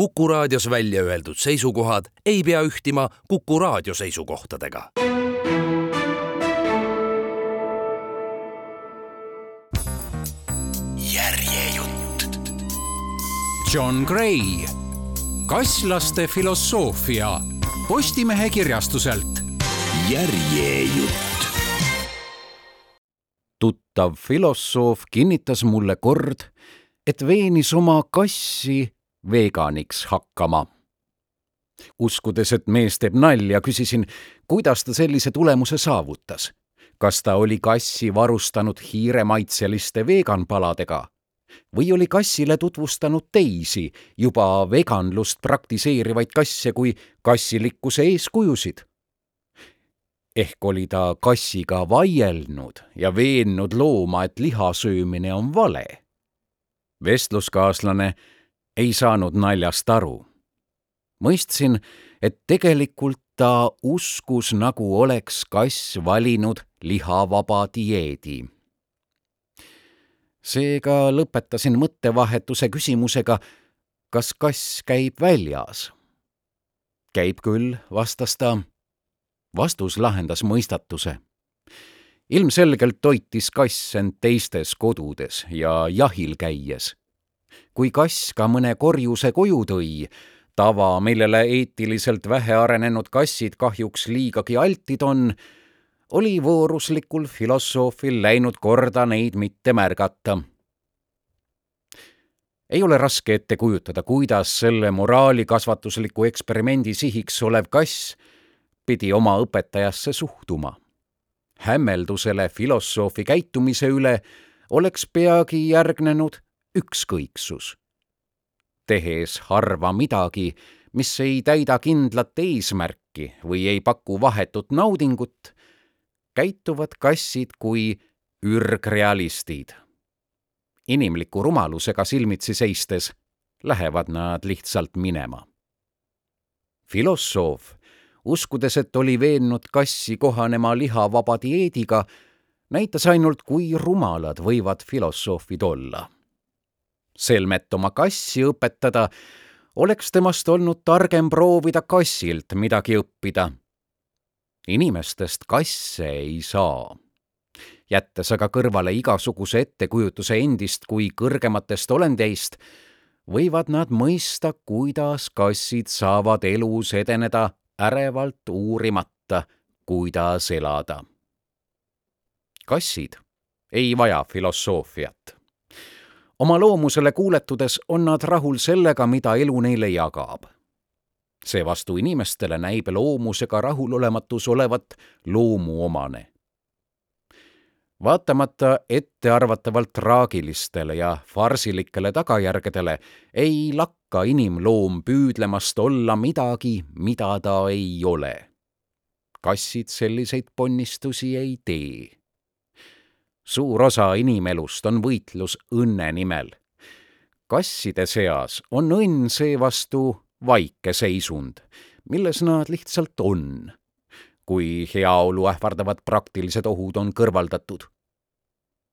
Kuku raadios välja öeldud seisukohad ei pea ühtima Kuku raadio seisukohtadega. järjejutt. John Gray, kasslaste filosoofia Postimehe kirjastuselt. järjejutt. tuttav filosoof kinnitas mulle kord, et veenis oma kassi veganiks hakkama. uskudes, et mees teeb nalja, küsisin, kuidas ta sellise tulemuse saavutas. kas ta oli kassi varustanud hiiremaitseliste veganpaladega või oli kassile tutvustanud teisi juba veganlust praktiseerivaid kasse kui kassilikkuse eeskujusid? ehk oli ta kassiga vaielnud ja veennud looma, et liha söömine on vale. vestluskaaslane ei saanud naljast aru. mõistsin, et tegelikult ta uskus, nagu oleks kass valinud lihavaba dieedi. seega lõpetasin mõttevahetuse küsimusega, kas kass käib väljas. käib küll, vastas ta. vastus lahendas mõistatuse ilmselgelt toitis kass end teistes kodudes ja jahil käies kui kass ka mõne korjuse koju tõi, tava, millele eetiliselt vähearenenud kassid kahjuks liigagi altid on, oli vooruslikul filosoofil läinud korda neid mitte märgata. ei ole raske ette kujutada, kuidas selle moraalikasvatusliku eksperimendi sihiks olev kass pidi oma õpetajasse suhtuma. hämmeldusele filosoofi käitumise üle oleks peagi järgnenud ükskõiksus. tehes harva midagi, mis ei täida kindlat eesmärki või ei paku vahetut naudingut, käituvad kassid kui ürgrealistid. inimliku rumalusega silmitsi seistes lähevad nad lihtsalt minema. filosoof, uskudes, et oli veennud kassi kohanema lihavaba dieediga, näitas ainult, kui rumalad võivad filosoofid olla selmet oma kassi õpetada, oleks temast olnud targem proovida kassilt midagi õppida. inimestest kasse ei saa. jättes aga kõrvale igasuguse ettekujutuse endist kui kõrgematest olendeist, võivad nad mõista, kuidas kassid saavad elus edeneda ärevalt uurimata, kuidas elada. kassid ei vaja filosoofiat oma loomusele kuuletudes on nad rahul sellega, mida elu neile jagab. seevastu inimestele näib loomusega rahulolematus olevat loomuomane. vaatamata ettearvatavalt traagilistele ja farsilikele tagajärgedele ei lakka inimloom püüdlemast olla midagi, mida ta ei ole. kassid selliseid ponnistusi ei tee suur osa inimelust on võitlus õnne nimel. kasside seas on õnn seevastu vaike seisund, milles nad lihtsalt on, kui heaolu ähvardavad praktilised ohud on kõrvaldatud.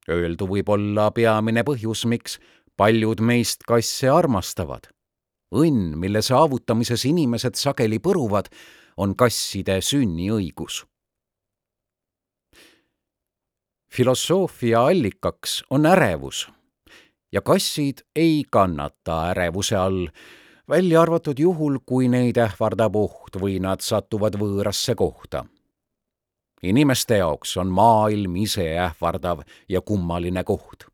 Öeldu võib olla peamine põhjus, miks paljud meist kasse armastavad. õnn, mille saavutamises inimesed sageli põruvad, on kasside sünniõigus filosoofia allikaks on ärevus ja kassid ei kannata ärevuse all, välja arvatud juhul, kui neid ähvardab oht või nad satuvad võõrasse kohta. inimeste jaoks on maailm ise ähvardav ja kummaline koht.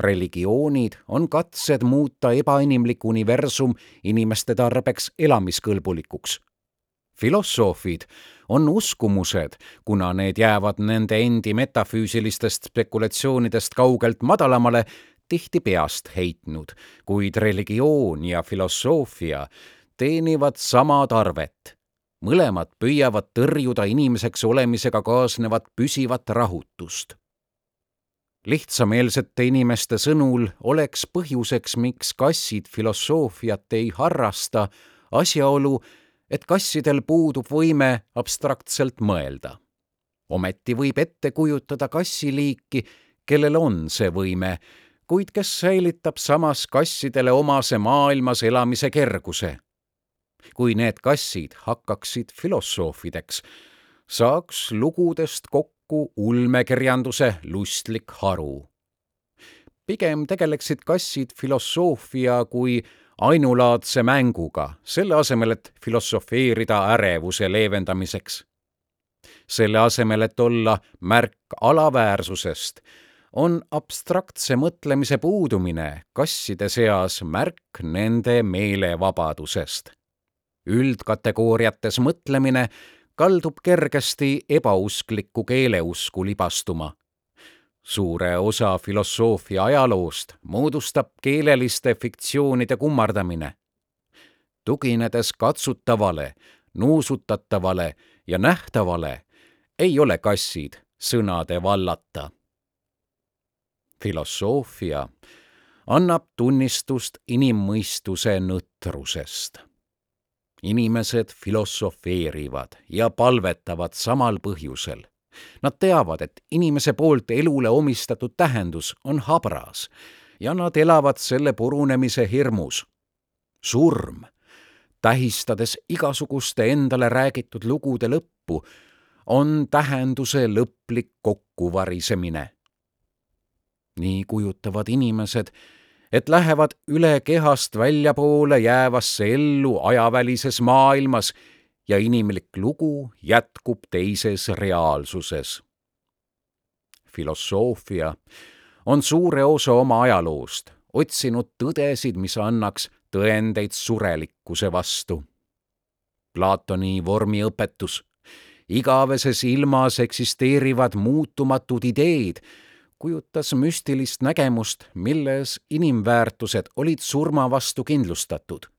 religioonid on katsed muuta ebainimlik universum inimeste tarbeks elamiskõlbulikuks filosoofid on uskumused, kuna need jäävad nende endi metafüüsilistest spekulatsioonidest kaugelt madalamale, tihti peast heitnud, kuid religioon ja filosoofia teenivad sama tarvet. mõlemad püüavad tõrjuda inimeseks olemisega kaasnevat püsivat rahutust. lihtsameelsete inimeste sõnul oleks põhjuseks, miks kassid filosoofiat ei harrasta, asjaolu, et kassidel puudub võime abstraktselt mõelda. ometi võib ette kujutada kassiliiki, kellel on see võime, kuid kes säilitab samas kassidele omase maailmas elamise kerguse. kui need kassid hakkaksid filosoofideks, saaks lugudest kokku ulmekirjanduse lustlik haru. pigem tegeleksid kassid filosoofia kui ainulaadse mänguga, selle asemel, et filosofeerida ärevuse leevendamiseks. selle asemel, et olla märk alaväärsusest, on abstraktse mõtlemise puudumine kasside seas märk nende meelevabadusest. üldkategooriates mõtlemine kaldub kergesti ebausklikku keeleusku libastuma. Suure osa filosoofia ajaloost moodustab keeleliste fiktsioonide kummardamine. tuginedes katsutavale, nuusutatavale ja nähtavale, ei ole kassid sõnade vallata filosoofia annab tunnistust inimmõistuse nõtrusest. inimesed filosofeerivad ja palvetavad samal põhjusel. Nad teavad, et inimese poolt elule omistatud tähendus on habras ja nad elavad selle purunemise hirmus. surm, tähistades igasuguste endale räägitud lugude lõppu, on tähenduse lõplik kokkuvarisemine nii kujutavad inimesed, et lähevad üle kehast väljapoole jäävasse ellu ajavälises maailmas ja inimlik lugu jätkub teises reaalsuses. filosoofia on suure osa oma ajaloost otsinud tõdesid, mis annaks tõendeid surelikkuse vastu. Platoni vormiõpetus, igaveses ilmas eksisteerivad muutumatud ideed kujutas müstilist nägemust, milles inimväärtused olid surma vastu kindlustatud.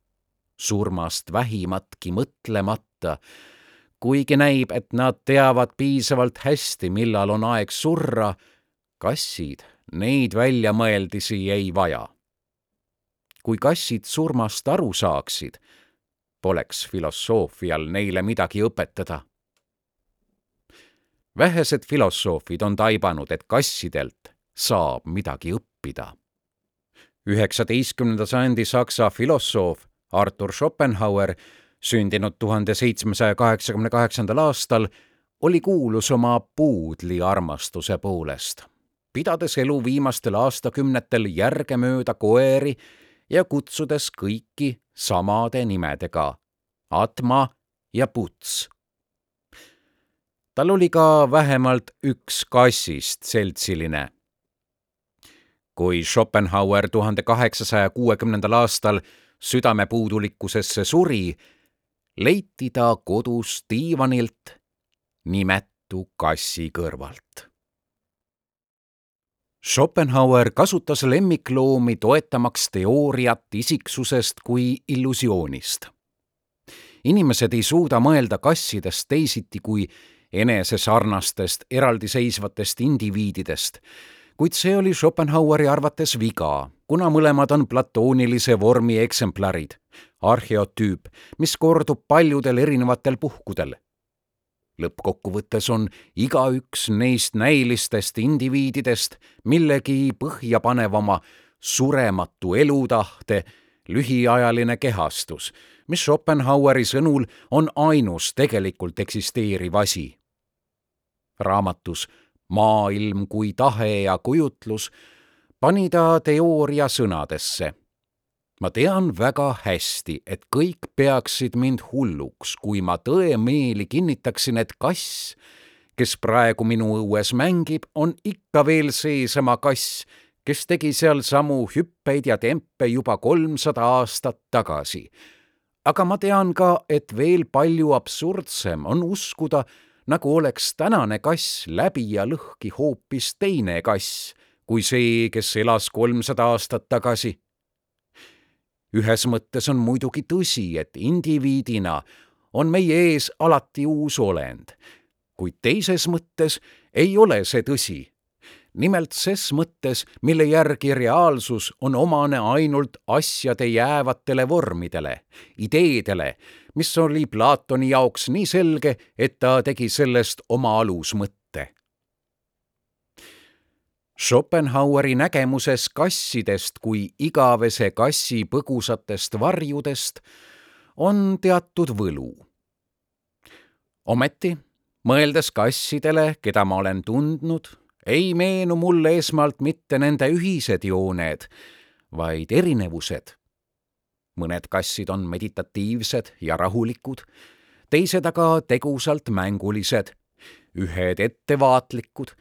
surmast vähimatki mõtlemata, kuigi näib, et nad teavad piisavalt hästi, millal on aeg surra, kassid neid väljamõeldisi ei vaja. kui kassid surmast aru saaksid, poleks filosoofial neile midagi õpetada vähesed filosoofid on taibanud, et kassidelt saab midagi õppida. üheksateistkümnenda sajandi saksa filosoof Artur Schopenhauer, sündinud tuhande seitsmesaja kaheksakümne kaheksandal aastal, oli kuulus oma puudliarmastuse poolest, pidades elu viimastel aastakümnetel järgemööda koeri ja kutsudes kõiki samade nimedega Atma ja Puts tal oli ka vähemalt üks kassist seltsiline. kui Schopenhauer tuhande kaheksasaja kuuekümnendal aastal südamepuudulikkusesse suri, leiti ta kodus diivanilt nimetu kassi kõrvalt. Schopenhauer kasutas lemmikloomi toetamaks teooriat isiksusest kui illusioonist. inimesed ei suuda mõelda kassidest teisiti kui enesesarnastest eraldiseisvatest indiviididest, kuid see oli Schopenhaueri arvates viga, kuna mõlemad on platoonilise vormi eksemplarid, arheotüüp, mis kordub paljudel erinevatel puhkudel. lõppkokkuvõttes on igaüks neist näilistest indiviididest millegi põhjapanevama surematu elutahte lühiajaline kehastus, mis Schopenhaueri sõnul on ainus tegelikult eksisteeriv asi raamatus Maailm kui tahe ja kujutlus pani ta teooria sõnadesse. ma tean väga hästi, et kõik peaksid mind hulluks, kui ma tõemeeli kinnitaksin, et kass, kes praegu minu õues mängib, on ikka veel seesama kass, kes tegi seal samu hüppeid ja tempe juba kolmsada aastat tagasi. aga ma tean ka, et veel palju absurdsem on uskuda, nagu oleks tänane kass läbi ja lõhki hoopis teine kass kui see, kes elas kolmsada aastat tagasi. ühes mõttes on muidugi tõsi, et indiviidina on meie ees alati uus olend, kuid teises mõttes ei ole see tõsi nimelt ses mõttes, mille järgi reaalsus on omane ainult asjade jäävatele vormidele, ideedele, mis oli Platoni jaoks nii selge, et ta tegi sellest oma alusmõtte. Schopenhaueri nägemuses kassidest kui igavese kassi põgusatest varjudest on teatud võlu. ometi, mõeldes kassidele, keda ma olen tundnud, ei meenu mulle esmalt mitte nende ühised jooned, vaid erinevused. Mõned kassid on meditatiivsed ja rahulikud, teised aga tegusalt mängulised, ühed ettevaatlikud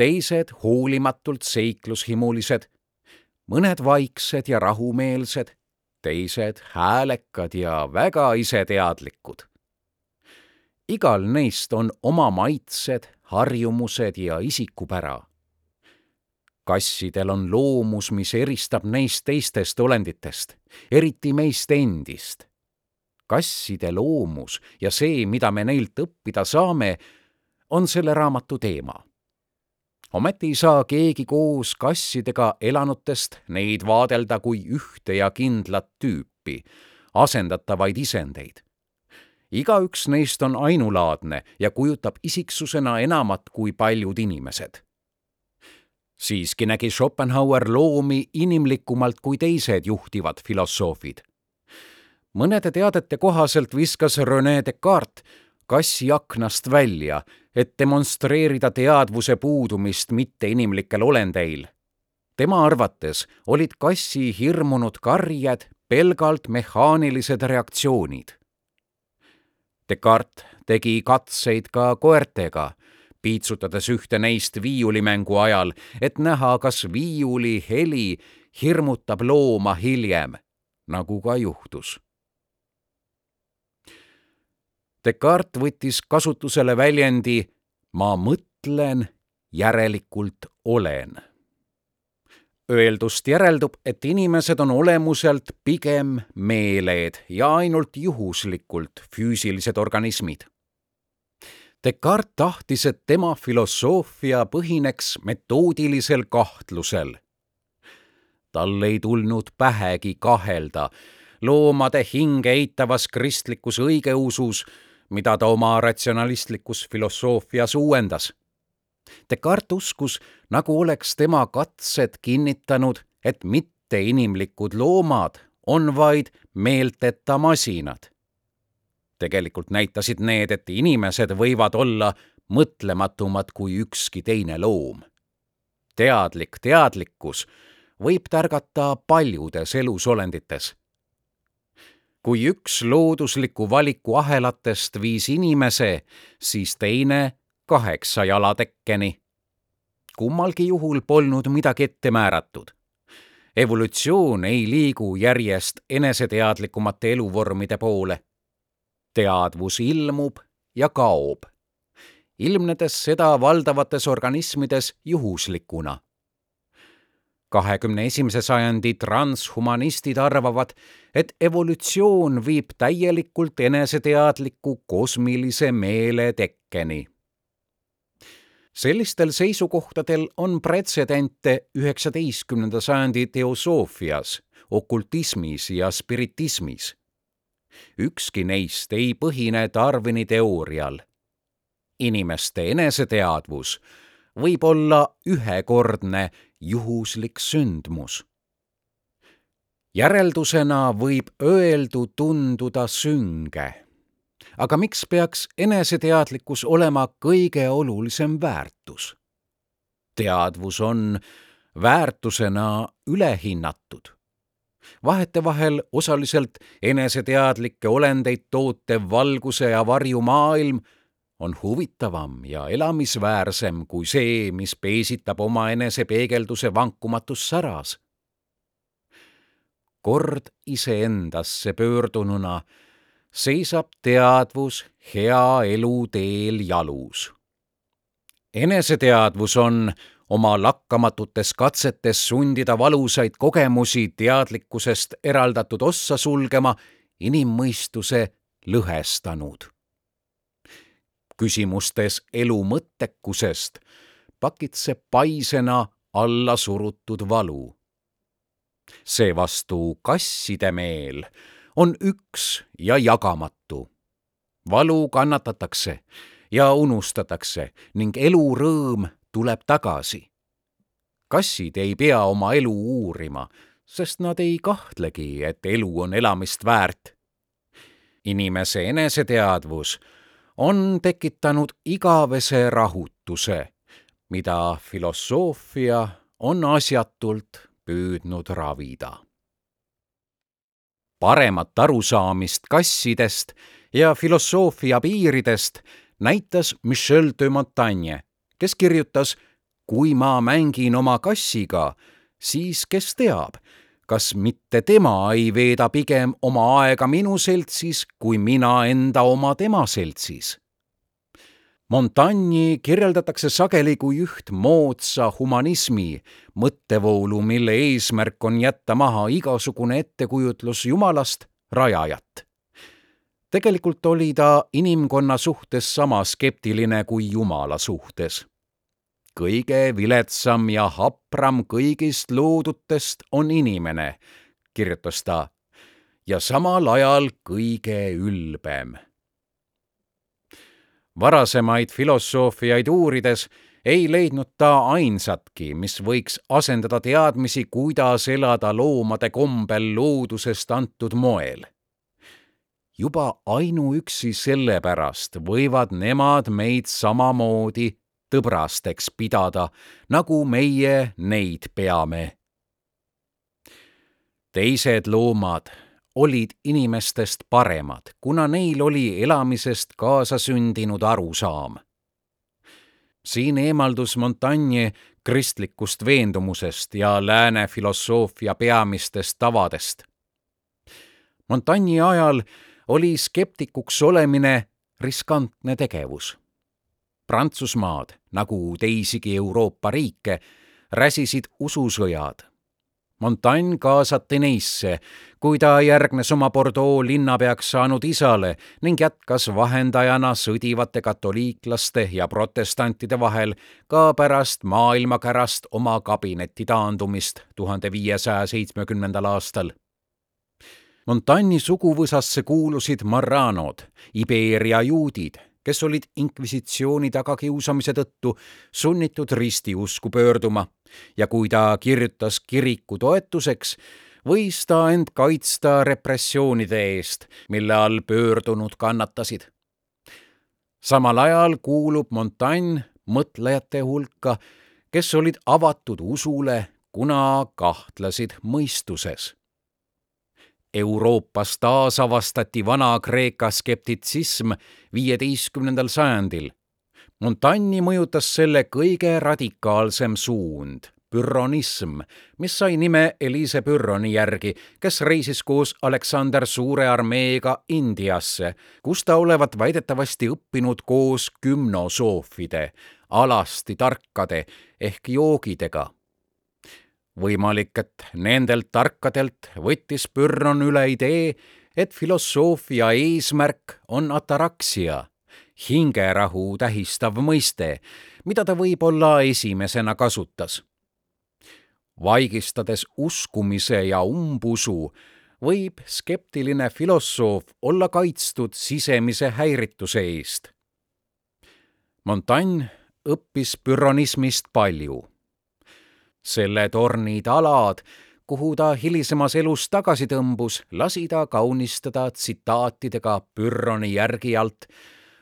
teised hoolimatult seiklushimulised, mõned vaiksed ja rahumeelsed, teised häälekad ja väga iseteadlikud. igal neist on oma maitsed, harjumused ja isikupära. Kassidel on loomus, mis eristab neist teistest olenditest, eriti meist endist. kasside loomus ja see, mida me neilt õppida saame, on selle raamatu teema ometi ei saa keegi koos kassidega elanutest neid vaadelda kui ühte ja kindlat tüüpi, asendatavaid isendeid. igaüks neist on ainulaadne ja kujutab isiksusena enamat kui paljud inimesed. Siiski nägi Schopenhauer loomi inimlikumalt kui teised juhtivad filosoofid. mõnede teadete kohaselt viskas Rene Descartes kassi aknast välja et demonstreerida teadvuse puudumist mitteinimlikel olendeil. tema arvates olid kassi hirmunud karjed pelgalt mehaanilised reaktsioonid. Descartes tegi katseid ka koertega, piitsutades ühte neist viiulimängu ajal, et näha, kas viiuli heli hirmutab looma hiljem, nagu ka juhtus Descartes võttis kasutusele väljendi ma mõtlen, järelikult olen. Öeldust järeldub, et inimesed on olemuselt pigem meeled ja ainult juhuslikult füüsilised organismid. Descartes tahtis, et tema filosoofia põhineks metoodilisel kahtlusel. tal ei tulnud pähegi kahelda loomade hinge eitavas kristlikus õigeusus mida ta oma ratsionalistlikus filosoofias uuendas. Descartes uskus, nagu oleks tema katsed kinnitanud, et mitteinimlikud loomad on vaid meelteta masinad. Tegelikult näitasid need, et inimesed võivad olla mõtlematumad kui ükski teine loom. teadlik teadlikkus võib tärgata paljudes elusolendites kui üks loodusliku valiku ahelatest viis inimese, siis teine kaheksa jalatekkeni. kummalgi juhul polnud midagi ette määratud. evolutsioon ei liigu järjest eneseteadlikumate eluvormide poole. Teadvus ilmub ja kaob, ilmnedes seda valdavates organismides juhuslikuna kahekümne esimese sajandi transhumanistid arvavad, et evolutsioon viib täielikult eneseteadliku kosmilise meele tekkeni. sellistel seisukohtadel on pretsedente üheksateistkümnenda sajandi teosoofias, okultismis ja spiritismis. Ükski neist ei põhine Darwini teoorial. inimeste eneseteadvus võib olla ühekordne juhuslik sündmus. järeldusena võib öeldu tunduda sünge. aga miks peaks eneseteadlikkus olema kõige olulisem väärtus? teadvus on väärtusena ülehinnatud vahetevahel osaliselt eneseteadlikke olendeid tootev valguse ja varju maailm on huvitavam ja elamisväärsem kui see, mis peesitab omaenese peegelduse vankumatus säras. kord iseendasse pöördununa seisab teadvus hea elu teel jalus. eneseteadvus on oma lakkamatutes katsetes sundida valusaid kogemusi teadlikkusest eraldatud ossa sulgema inimmõistuse lõhestanud küsimustes elu mõttekusest pakitseb paisena alla surutud valu. seevastu kasside meel on üks ja jagamatu. valu kannatatakse ja unustatakse ning elurõõm tuleb tagasi. kassid ei pea oma elu uurima, sest nad ei kahtlegi, et elu on elamist väärt. inimese eneseteadvus on tekitanud igavese rahutuse, mida filosoofia on asjatult püüdnud ravida. paremat arusaamist kassidest ja filosoofia piiridest näitas Michel de Montaigne, kes kirjutas kui ma mängin oma kassiga, siis kes teab, kas mitte tema ei veeda pigem oma aega minu seltsis, kui mina enda oma tema seltsis. Montagne'i kirjeldatakse sageli kui üht moodsa humanismi mõttevoolu, mille eesmärk on jätta maha igasugune ettekujutlus Jumalast, rajajat. Tegelikult oli ta inimkonna suhtes sama skeptiline kui Jumala suhtes kõige viletsam ja hapram kõigist loodutest on inimene, kirjutas ta, ja samal ajal kõige ülbem. varasemaid filosoofiaid uurides ei leidnud ta ainsatki, mis võiks asendada teadmisi, kuidas elada loomade kombel loodusest antud moel. Juba ainuüksi sellepärast võivad nemad meid samamoodi tõbrasteks pidada, nagu meie neid peame. teised loomad olid inimestest paremad, kuna neil oli elamisest kaasasündinud arusaam. siin eemaldus Montaigne kristlikust veendumusest ja lääne filosoofia peamistest tavadest. Montaigne ajal oli skeptikuks olemine riskantne tegevus Prantsusmaad, nagu teisigi Euroopa riike, räsisid ususõjad. Montaigne kaasati neisse, kui ta järgnes oma Bordeaux linnapeaks saanud isale ning jätkas vahendajana sõdivate katoliiklaste ja protestantide vahel ka pärast maailmakärast oma kabineti taandumist tuhande viiesaja seitsmekümnendal aastal Montagne'i suguvõsasse kuulusid marranod, Iberia juudid kes olid inkvisitsiooni tagakiusamise tõttu sunnitud ristiusku pöörduma ja kui ta kirjutas kiriku toetuseks, võis ta end kaitsta repressioonide eest, mille all pöördunud kannatasid. samal ajal kuulub Montaigne mõtlejate hulka, kes olid avatud usule, kuna kahtlesid mõistuses Euroopas taasavastati Vana-Kreeka skeptitsism viieteistkümnendal sajandil. Montagne'i mõjutas selle kõige radikaalsem suund, pürronism, mis sai nime Elise Pürroni järgi, kes reisis koos Aleksander Suure armeega Indiasse, kus ta olevat väidetavasti õppinud koos gümnosoofide, alasti tarkade ehk joogidega võimalik, et nendelt tarkadelt võttis Pyrrhon üle idee, et filosoofia eesmärk on ataraksia, hingerahu tähistav mõiste, mida ta võib-olla esimesena kasutas. vaigistades uskumise ja umbusu, võib skeptiline filosoof olla kaitstud sisemise häirituse eest. Montaigne õppis pürronismist palju selle torni talad, kuhu ta hilisemas elus tagasi tõmbus, lasi ta kaunistada tsitaatidega Pyrrhoni järgi alt.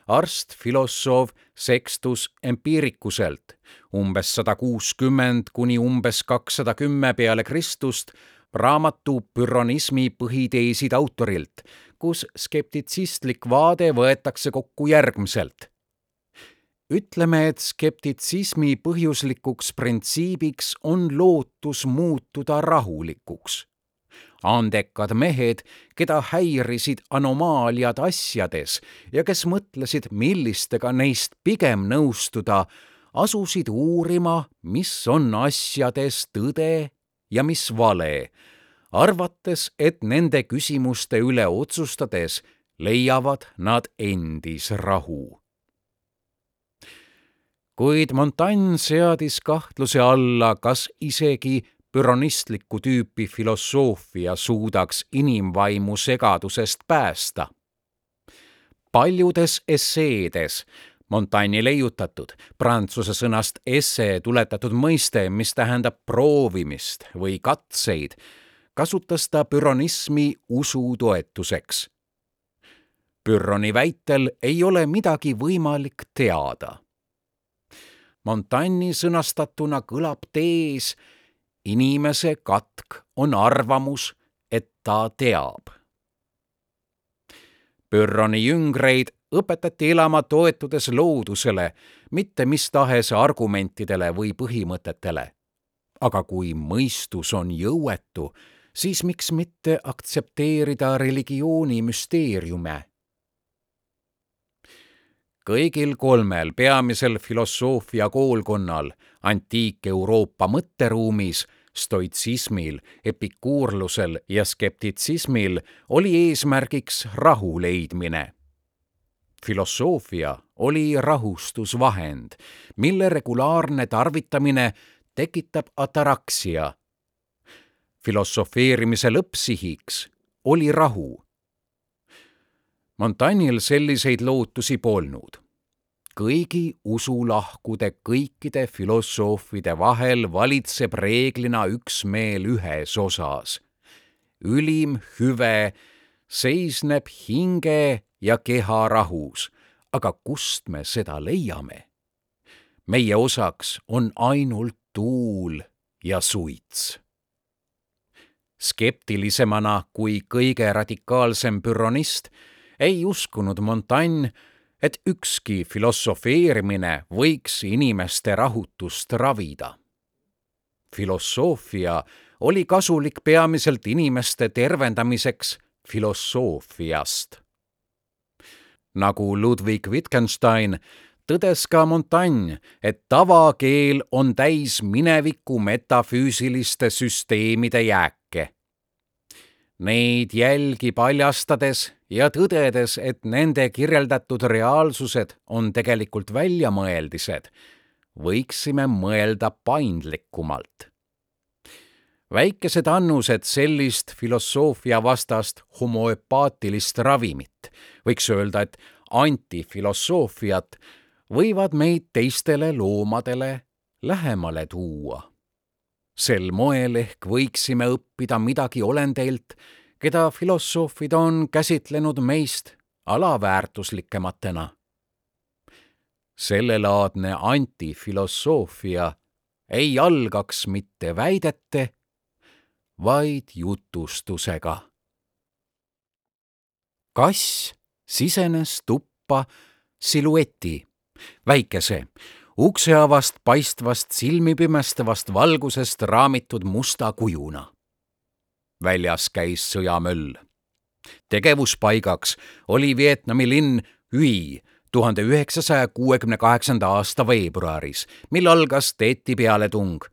Arst, filosoof Sextus Empiricuselt umbes sada kuuskümmend kuni umbes kakssada kümme peale Kristust raamatu Pürronismi põhiteesid autorilt, kus skeptitsistlik vaade võetakse kokku järgmiselt ütleme, et skeptitsismi põhjuslikuks printsiibiks on lootus muutuda rahulikuks. andekad mehed, keda häirisid anomaaliad asjades ja kes mõtlesid, millistega neist pigem nõustuda, asusid uurima, mis on asjades tõde ja mis vale, arvates, et nende küsimuste üle otsustades leiavad nad endis rahu kuid Montaigne seadis kahtluse alla, kas isegi büronistlikku tüüpi filosoofia suudaks inimvaimu segadusest päästa. paljudes esseedes Montagne'i leiutatud prantsuse sõnast esse tuletatud mõiste, mis tähendab proovimist või katseid, kasutas ta büronismi usu toetuseks. Büroni väitel ei ole midagi võimalik teada. Montagne'i sõnastatuna kõlab tees inimese katk on arvamus, et ta teab. Büroni jüngreid õpetati elama toetudes loodusele, mitte mis tahes argumentidele või põhimõtetele. aga kui mõistus on jõuetu, siis miks mitte aktsepteerida religiooni müsteeriume? Kõigil kolmel peamisel filosoofia koolkonnal antiik-Euroopa mõtteruumis stoitsismil, epikuurlusel ja skeptitsismil oli eesmärgiks rahu leidmine filosoofia oli rahustusvahend, mille regulaarne tarvitamine tekitab ataraksia. filosofeerimise lõppsihiks oli rahu. Montagnil selliseid lootusi polnud. kõigi usulahkude kõikide filosoofide vahel valitseb reeglina üksmeel ühes osas. ülim hüve seisneb hinge ja keha rahus. aga kust me seda leiame? meie osaks on ainult tuul ja suits. skeptilisemana kui kõige radikaalsem büronist ei uskunud Montaigne, et ükski filosofeerimine võiks inimeste rahutust ravida. filosoofia oli kasulik peamiselt inimeste tervendamiseks filosoofiast nagu Ludwig Wittgenstein, tõdes ka Montaigne, et tavakeel on täis mineviku metafüüsiliste süsteemide jääke. Neid jälgi paljastades ja tõdedes, et nende kirjeldatud reaalsused on tegelikult väljamõeldised, võiksime mõelda paindlikumalt väikesed annused sellist filosoofia vastast homoöpaatilist ravimit, võiks öelda, et antifilosoofiat, võivad meid teistele loomadele lähemale tuua. Sel moel ehk võiksime õppida midagi olendeilt, keda filosoofid on käsitlenud meist alaväärtuslikematena. sellelaadne antifilosoofia ei algaks mitte väidete vaid jutustusega. kass sisenes tuppa silueti, väikese, ukseavast paistvast silmipimestavast valgusest raamitud musta kujuna. väljas käis sõjamöll. tegevuspaigaks oli Vietnami linn Hüi tuhande üheksasaja kuuekümne kaheksanda aasta veebruaris, mil algas Teeti pealetung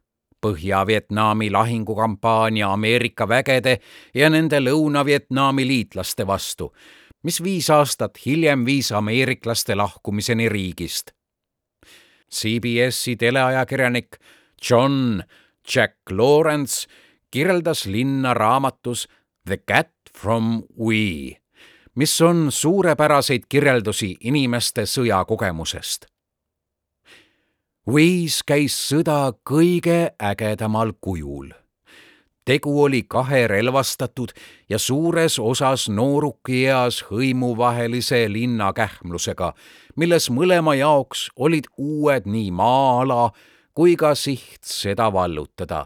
Põhja-Vietnami lahingukampaania Ameerika vägede ja nende Lõuna-Vietnami liitlaste vastu, mis viis aastat hiljem viis ameeriklaste lahkumiseni riigist. CBS-i teleajakirjanik John Jack Lawrence kirjeldas linna raamatus The Cat from We, mis on suurepäraseid kirjeldusi inimeste sõjakogemusest Wise käis sõda kõige ägedamal kujul. Tegu oli kahe relvastatud ja suures osas noorukieas hõimuvahelise linnakähmlusega, milles mõlema jaoks olid uued nii maa-ala kui ka siht seda vallutada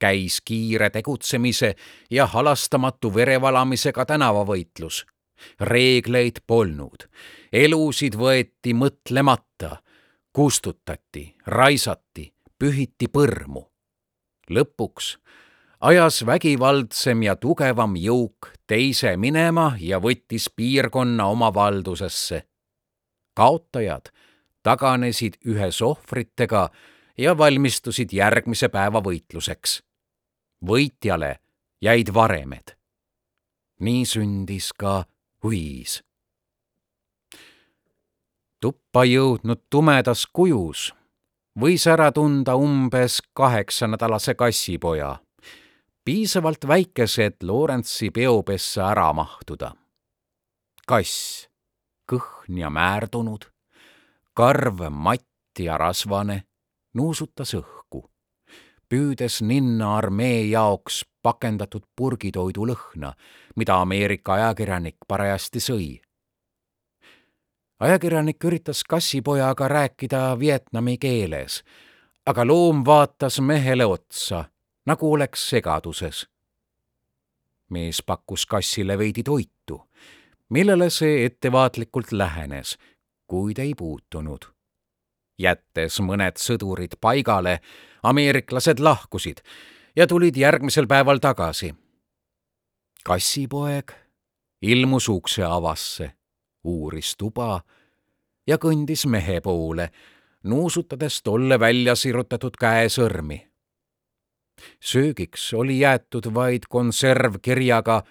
käis kiire tegutsemise ja halastamatu verevalamisega tänavavõitlus. reegleid polnud, elusid võeti mõtlemata kustutati, raisati, pühiti põrmu. lõpuks ajas vägivaldsem ja tugevam jõuk teise minema ja võttis piirkonna oma valdusesse. kaotajad taganesid ühes ohvritega ja valmistusid järgmise päeva võitluseks. võitjale jäid varemed. nii sündis ka Huis tuppa jõudnud tumedas kujus võis ära tunda umbes kaheksanädalase kassipoja, piisavalt väikese, et Lorentsi peopessa ära mahtuda. kass, kõhn ja määrdunud, karv, matt ja rasvane, nuusutas õhku, püüdes ninna armee jaoks pakendatud purgitoidu lõhna, mida Ameerika ajakirjanik parajasti sõi. ajakirjanik üritas kassipojaga rääkida Vietnami keeles, aga loom vaatas mehele otsa, nagu oleks segaduses. mees pakkus kassile veidi toitu, millele see ettevaatlikult lähenes, kuid ei puutunud. jättes mõned sõdurid paigale, ameeriklased lahkusid ja tulid järgmisel päeval tagasi. kassipoeg ilmus ukse avasse, uuris tuba ja kõndis mehe poole, nuusutades tolle välja sirutatud käesõrmi. Söögiks oli jäetud vaid konservkirjaga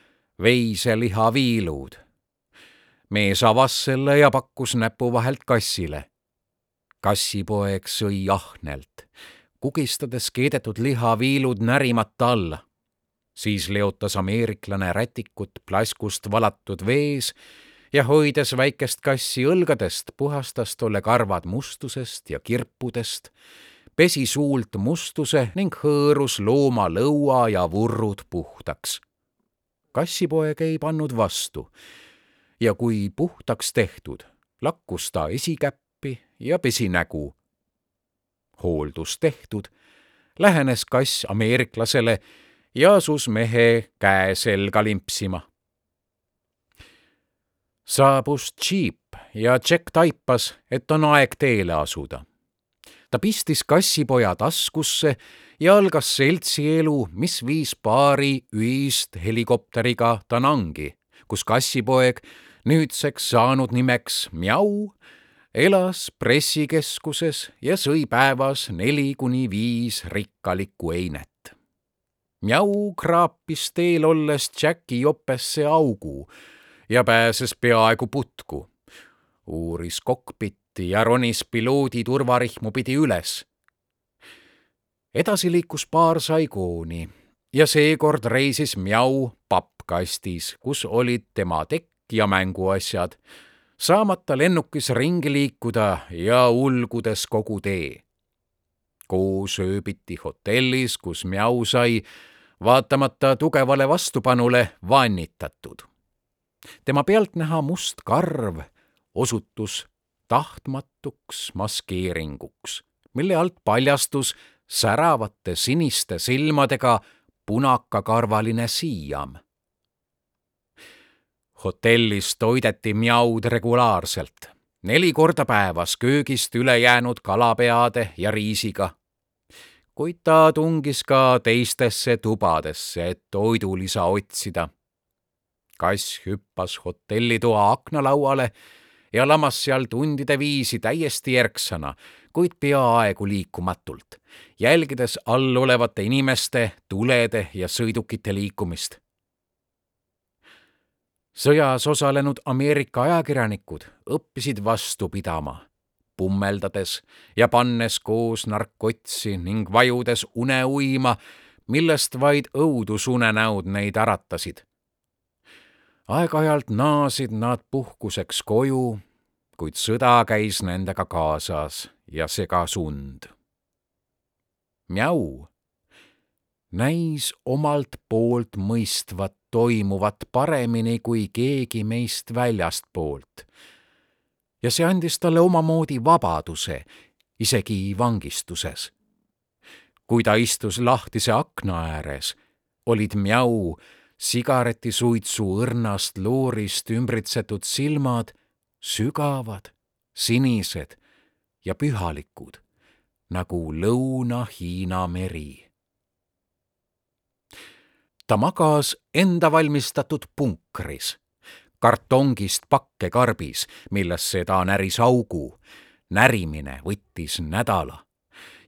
veiselihaviilud. mees avas selle ja pakkus näpu vahelt kassile. kassipoeg sõi ahnelt kugistades keedetud lihaviilud närimata alla. siis leotas ameeriklane rätikut plaskust valatud vees ja hoides väikest kassi õlgadest, puhastas tolle karvad mustusest ja kirpudest, pesi suult mustuse ning hõõrus looma lõua ja vurrud puhtaks. kassipoeg ei pannud vastu ja kui puhtaks tehtud, lakkus ta esikäppi ja pesi nägu hooldus tehtud, lähenes kass ameeriklasele ja asus mehe käe selga limpsima. saabus džiip ja Jack taipas, et on aeg teele asuda. Ta pistis kassipoja taskusse ja algas seltsielu, mis viis paari ühist helikopteriga Danangi, kus kassipoeg, nüüdseks saanud nimeks Mjau, elas pressikeskuses ja sõi päevas neli kuni viis rikkalikku einet. Mjau kraapis teel olles Jacki jopesse augu ja pääses peaaegu putku. uuris kokpitti ja ronis piloodi turvarihmu pidi üles. edasi liikus paar Saigooni ja seekord reisis Mjau pappkastis, kus olid tema tekk ja mänguasjad saamata lennukis ringi liikuda ja ulgudes kogu tee. koos ööbiti hotellis, kus Mjau sai, vaatamata tugevale vastupanule, vannitatud. tema pealtnäha must karv osutus tahtmatuks maskeeringuks, mille alt paljastus säravate siniste silmadega punakakarvaline siiam hotellis toideti Mjaud regulaarselt, neli korda päevas köögist ülejäänud kalapeade ja riisiga. kuid ta tungis ka teistesse tubadesse, et toidulisa otsida. kass hüppas hotellitoa aknalauale ja lamas seal tundide viisi täiesti järksana, kuid peaaegu liikumatult, jälgides all olevate inimeste, tulede ja sõidukite liikumist sõjas osalenud Ameerika ajakirjanikud õppisid vastu pidama, pummeldades ja pannes koos narkotsi ning vajudes une uima, millest vaid õudusunenäod neid äratasid. Aeg-ajalt naasid nad puhkuseks koju, kuid sõda käis nendega kaasas ja segas und. Mjau näis omalt poolt mõistvat toimuvat paremini kui keegi meist väljastpoolt. ja see andis talle omamoodi vabaduse, isegi vangistuses. kui ta istus lahtise akna ääres, olid Mjau sigaretisuitsu õrnast loorist ümbritsetud silmad sügavad, sinised ja pühalikud nagu Lõuna-Hiina meri. Ta magas enda valmistatud punkris, kartongist pakkekarbis, millesse ta näris augu. närimine võttis nädala.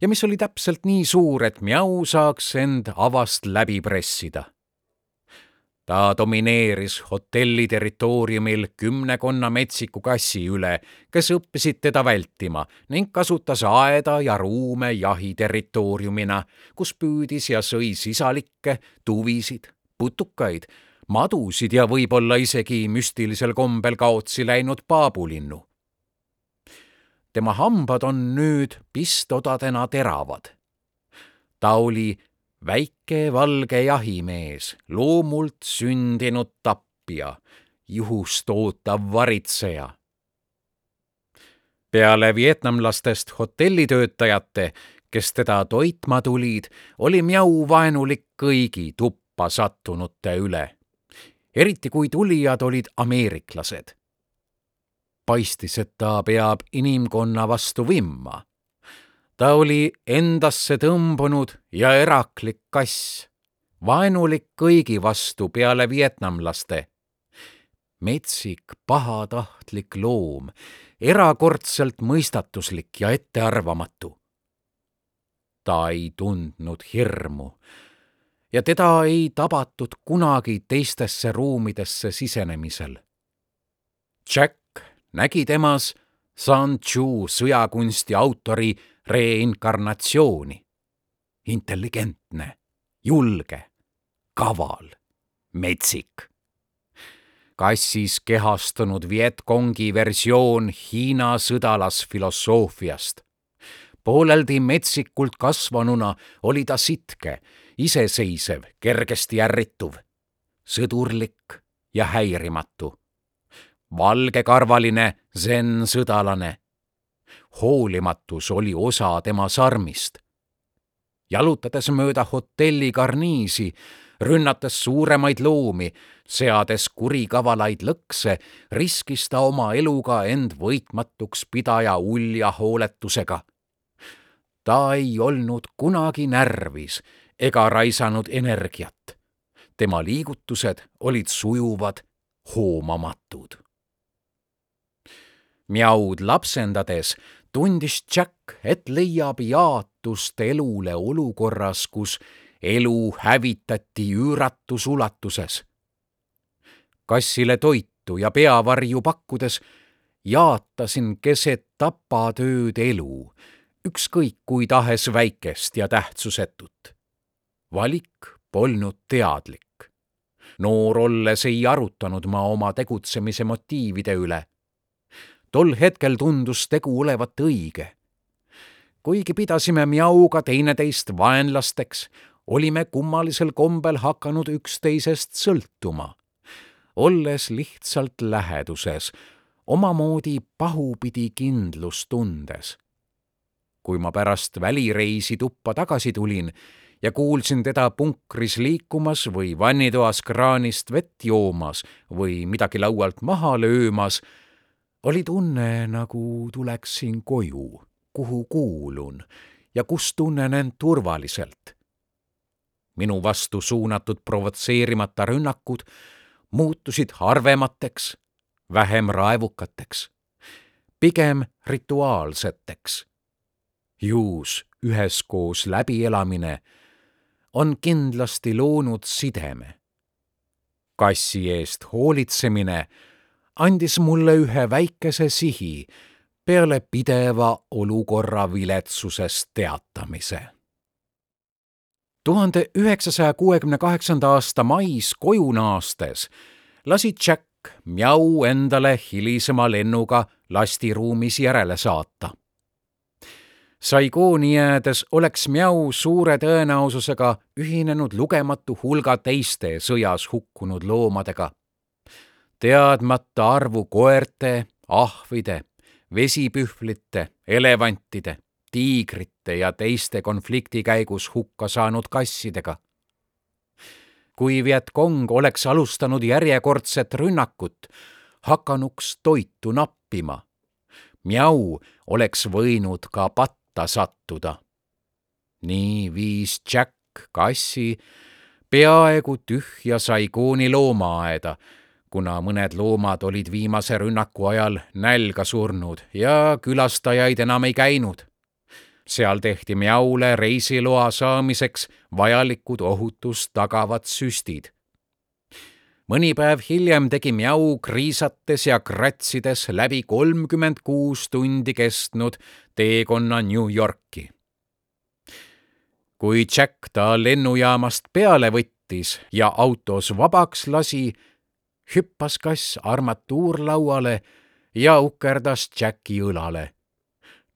Ja mis oli täpselt nii suur, et Mjau saaks end avast läbi pressida ta domineeris hotelli territooriumil kümnekonna metsiku kassi üle, kes õppisid teda vältima ning kasutas aeda ja ruume jahi territooriumina, kus püüdis ja sõi sisalikke, tuvisid, putukaid, madusid ja võib-olla isegi müstilisel kombel kaotsi läinud paabulinnu. tema hambad on nüüd pistodadena teravad. ta oli väike valge jahimees, loomult sündinud tapja, juhust ootav varitseja. peale vietnamlastest hotellitöötajate, kes teda toitma tulid, oli Miau vaenulik kõigi tuppa sattunute üle. eriti kui tulijad olid ameeriklased paistis, et ta peab inimkonna vastu vimma. Ta oli endasse tõmbunud ja eraklik kass, vaenulik kõigi vastu peale vietnamlaste. metsik, pahatahtlik loom, erakordselt mõistatuslik ja ettearvamatu. ta ei tundnud hirmu ja teda ei tabatud kunagi teistesse ruumidesse sisenemisel. Jack nägi temas Sanchu sõjakunsti autori reinkarnatsiooni. intelligentne, julge, kaval, metsik. kassis kehastunud Vietkongi versioon Hiina sõdalasfilosoofiast. pooleldi metsikult kasvanuna oli ta sitke, iseseisev, kergesti ärrituv, sõdurlik ja häirimatu valgekarvaline zen-sõdalane. Hoolimatus oli osa tema sarmist. jalutades mööda hotelli karniisi, rünnates suuremaid loomi, seades kurikavalaid lõkse, riskis ta oma eluga end võitmatuks pidaja ulja hooletusega. ta ei olnud kunagi närvis ega raisanud energiat. tema liigutused olid sujuvad, hoomamatud Mjaud lapsendades tundis Jack, et leiab jaatust elule olukorras, kus elu hävitati üüratus ulatuses. kassile toitu ja peavarju pakkudes jaatasin keset tapatööd elu, ükskõik kui tahes väikest ja tähtsusetut. valik polnud teadlik. noor olles ei arutanud ma oma tegutsemise motiivide üle tol hetkel tundus tegu olevat õige. kuigi pidasime Miauga teineteist vaenlasteks, olime kummalisel kombel hakanud üksteisest sõltuma, olles lihtsalt läheduses, omamoodi pahupidi kindlustundes. kui ma pärast välireisi tuppa tagasi tulin ja kuulsin teda punkris liikumas või vannitoas kraanist vett joomas või midagi laualt maha löömas, oli tunne, nagu tuleksin koju, kuhu kuulun ja kus tunnen end turvaliselt. minu vastu suunatud provotseerimata rünnakud muutusid harvemateks, vähem raevukateks, pigem rituaalseteks. juus üheskoos läbielamine on kindlasti loonud sideme. kassi eest hoolitsemine andis mulle ühe väikese sihi peale pideva olukorra viletsusest teatamise. tuhande üheksasaja kuuekümne kaheksanda aasta mais koju naastes lasi Jack Mjau endale hilisema lennuga lastiruumis järele saata. Saigooni jäädes oleks Mjau suure tõenäosusega ühinenud lugematu hulga teiste sõjas hukkunud loomadega teadmata arvu koerte, ahvide, vesipühvlite, elevantide, tiigrite ja teiste konflikti käigus hukka saanud kassidega. kui Vietkong oleks alustanud järjekordset rünnakut, hakanuks toitu nappima. Mjau oleks võinud ka patta sattuda. nii viis Jack kassi peaaegu tühja Saigooni loomaaeda kuna mõned loomad olid viimase rünnaku ajal nälga surnud ja külastajaid enam ei käinud. seal tehti Mjaule reisiloa saamiseks vajalikud ohutust tagavad süstid. mõni päev hiljem tegi Mjau kriisates ja kratsides läbi kolmkümmend kuus tundi kestnud teekonna New Yorki. kui Jack ta lennujaamast peale võttis ja autos vabaks lasi, hüppas kass armatuurlauale ja ukerdas Jacki õlale.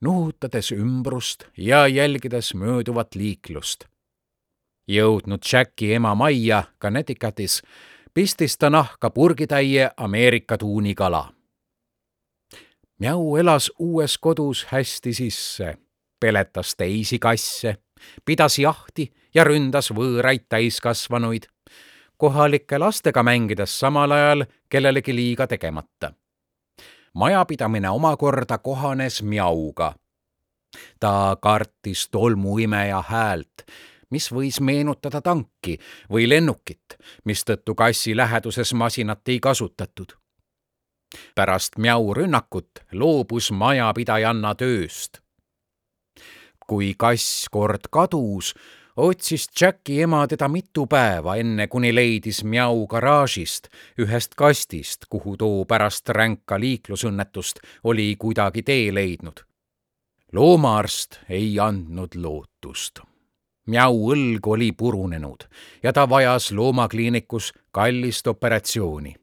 nuhutades ümbrust ja jälgides mööduvat liiklust. jõudnud Jacki ema majja Connecticutis, pistis ta nahka purgitäie Ameerika tuunikala. Mjau elas uues kodus hästi sisse, peletas teisi kasse, pidas jahti ja ründas võõraid täiskasvanuid, kohalike lastega mängides samal ajal kellelegi liiga tegemata majapidamine omakorda kohanes Mjauga. ta kartis tolmuimeja häält, mis võis meenutada tanki või lennukit, mistõttu kassi läheduses masinat ei kasutatud. pärast Mjau rünnakut loobus majapidajanna tööst. kui kass kord kadus, otsis Jacki ema teda mitu päeva, enne kuni leidis Mjau garaažist ühest kastist, kuhu too pärast ränka liiklusõnnetust oli kuidagi tee leidnud. loomaarst ei andnud lootust. Mjau õlg oli purunenud ja ta vajas loomakliinikus kallist operatsiooni.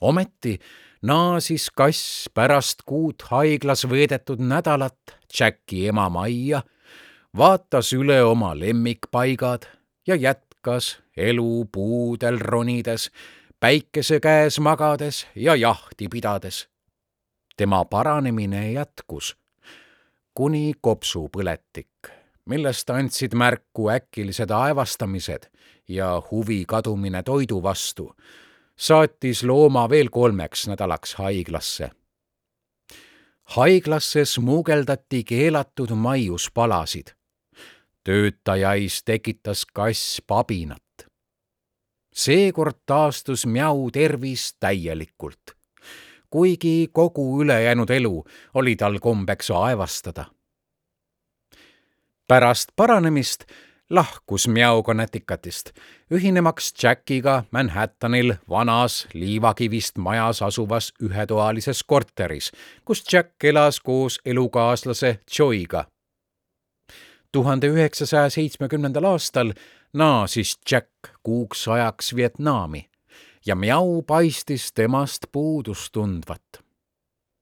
ometi naasis kass pärast kuud haiglas veedetud nädalat Jacki ema majja vaatas üle oma lemmikpaigad ja jätkas elu puudel ronides, päikese käes magades ja jahti pidades. tema paranemine jätkus kuni kopsupõletik, millest andsid märku äkilised aevastamised ja huvi kadumine toidu vastu, saatis looma veel kolmeks nädalaks haiglasse haiglasse smuugeldati keelatud maiuspalasid töötajais tekitas kass pabinat. seekord taastus Mjau tervis täielikult, kuigi kogu ülejäänud elu oli tal kombeks aevastada. pärast paranemist lahkus Mjau Connecticutist, ühinemaks Jackiga Manhattanil vanas liivakivist majas asuvas ühetoalises korteris, kus Jack elas koos elukaaslase Joy'ga tuhande üheksasaja seitsmekümnendal aastal naasis Jack kuuks ajaks Vietnami ja Miau paistis temast puudust tundvat.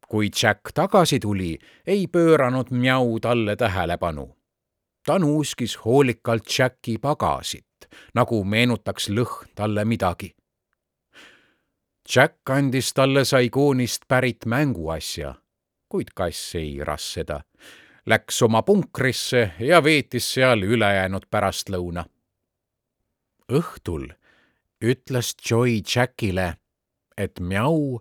kui Jack tagasi tuli, ei pööranud Miau talle tähelepanu. ta nuuskis hoolikalt Jacki pagasit, nagu meenutaks lõhn talle midagi. Jack andis talle Saigoonist pärit mänguasja, kuid kass eiras seda läks oma punkrisse ja veetis seal ülejäänud pärastlõuna. õhtul ütles Joy Jackile, et Mjau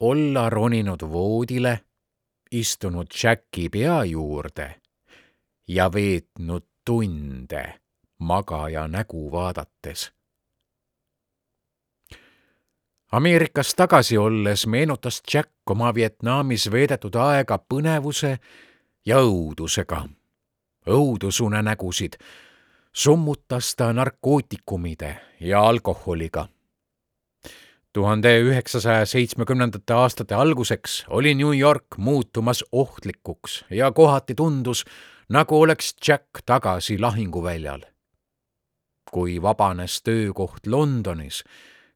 olla roninud voodile, istunud Jacki pea juurde ja veetnud tunde magaja nägu vaadates. Ameerikas tagasi olles meenutas Jack oma Vietnamis veedetud aega põnevuse ja õudusega. õudusunenägusid summutas ta narkootikumide ja alkoholiga. tuhande üheksasaja seitsmekümnendate aastate alguseks oli New York muutumas ohtlikuks ja kohati tundus, nagu oleks Jack tagasi lahinguväljal. kui vabanes töökoht Londonis,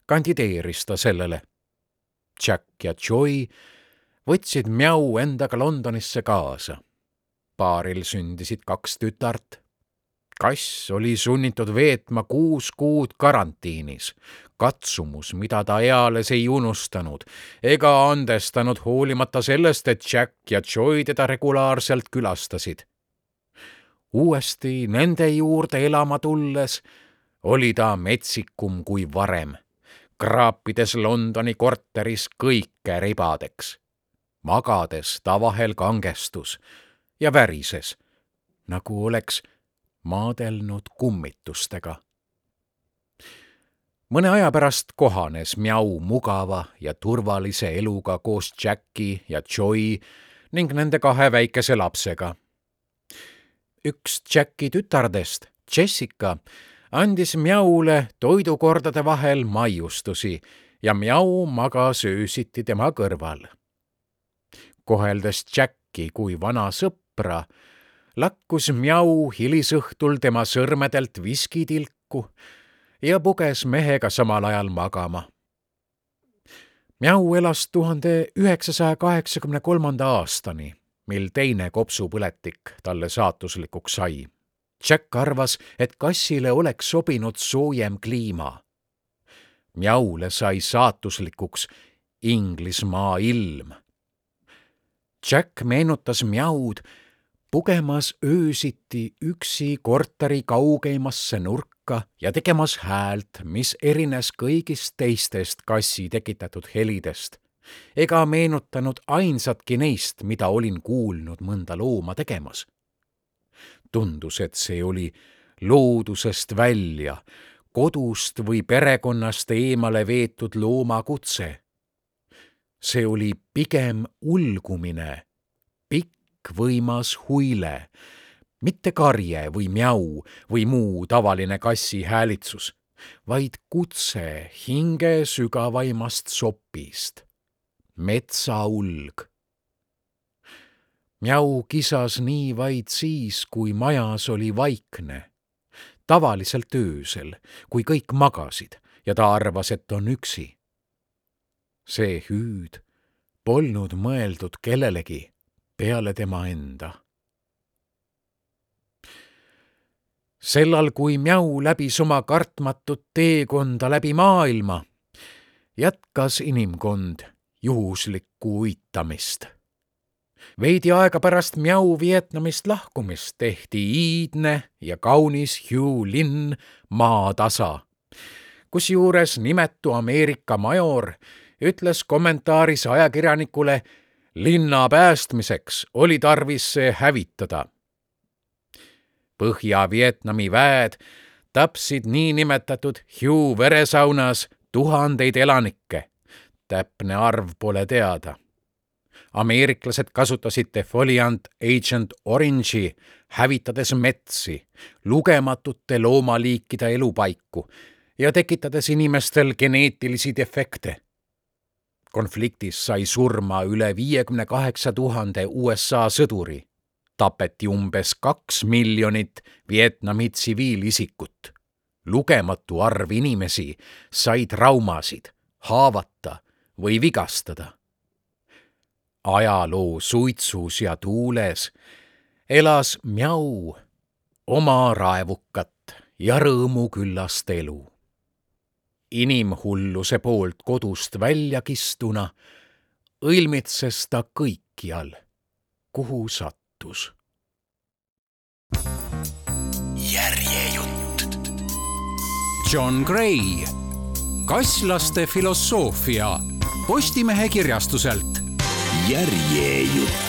kandideeris ta sellele. Jack ja Joy võtsid Mjau endaga Londonisse kaasa paaril sündisid kaks tütart. kass oli sunnitud veetma kuus kuud karantiinis, katsumus, mida ta eales ei unustanud ega andestanud hoolimata sellest, et Jack ja Joy teda regulaarselt külastasid. uuesti nende juurde elama tulles oli ta metsikum kui varem, kraapides Londoni korteris kõike ribadeks magades ta vahel kangestus ja värises, nagu oleks maadelnud kummitustega. mõne aja pärast kohanes Miau mugava ja turvalise eluga koos Jacki ja Joy ning nende kahe väikese lapsega. üks Jacki tütardest, Jessica, andis Miaule toidukordade vahel maiustusi ja Miau magas öösiti tema kõrval. koheldes Jacki kui vana sõpra, sõpra, lakkus Mjau hilisõhtul tema sõrmedelt viskitilku ja puges mehega samal ajal magama. Mjau elas tuhande üheksasaja kaheksakümne kolmanda aastani mil teine kopsupõletik talle saatuslikuks sai. Jack arvas, et kassile oleks sobinud soojem kliima. Mjaule sai saatuslikuks Inglismaa ilm. Jack meenutas Mjaud pugemas öösiti üksi korteri kaugeimasse nurka ja tegemas häält, mis erines kõigist teistest kassi tekitatud helidest ega meenutanud ainsatki neist, mida olin kuulnud mõnda looma tegemas. tundus, et see oli loodusest välja, kodust või perekonnast eemale veetud looma kutse. see oli pigem ulgumine, pikk võimas huile, mitte karje või mjau või muu tavaline kassi häälitsus, vaid kutse hinge sügavaimast sopist metsaulg. Mjau kisas nii vaid siis, kui majas oli vaikne. tavaliselt öösel, kui kõik magasid ja ta arvas, et on üksi. see hüüd polnud mõeldud kellelegi peale tema enda. sellal, kui Mjau läbis oma kartmatut teekonda läbi maailma, jätkas inimkond juhuslikku uitamist. veidi aega pärast Miau Vietnamist lahkumist tehti iidne ja kaunis Hugh linn maatasa. kusjuures nimetu Ameerika major ütles kommentaaris ajakirjanikule, linna päästmiseks oli tarvis see hävitada. Põhja-Vietnami väed tapsid niinimetatud Hugh veresaunas tuhandeid elanikke täpne arv pole teada. ameeriklased kasutasid defoliant Agent Orange'i, hävitades metsi, lugematute loomaliikide elupaiku ja tekitades inimestel geneetilisi defekte. Konfliktis sai surma üle viiekümne kaheksa tuhande USA sõduri. tapeti umbes kaks miljonit Vietnami tsiviilisikut. lugematu arv inimesi sai traumasid, haavata või vigastada. ajaloo suitsus ja tuules elas Mjau oma raevukat ja rõõmuküllast elu. Inimhulluse poolt kodust välja kistuna õilmitses ta kõikjal, kuhu sattus. järjejutt. John Gray, kasslaste filosoofia Postimehe kirjastuselt. järjejutt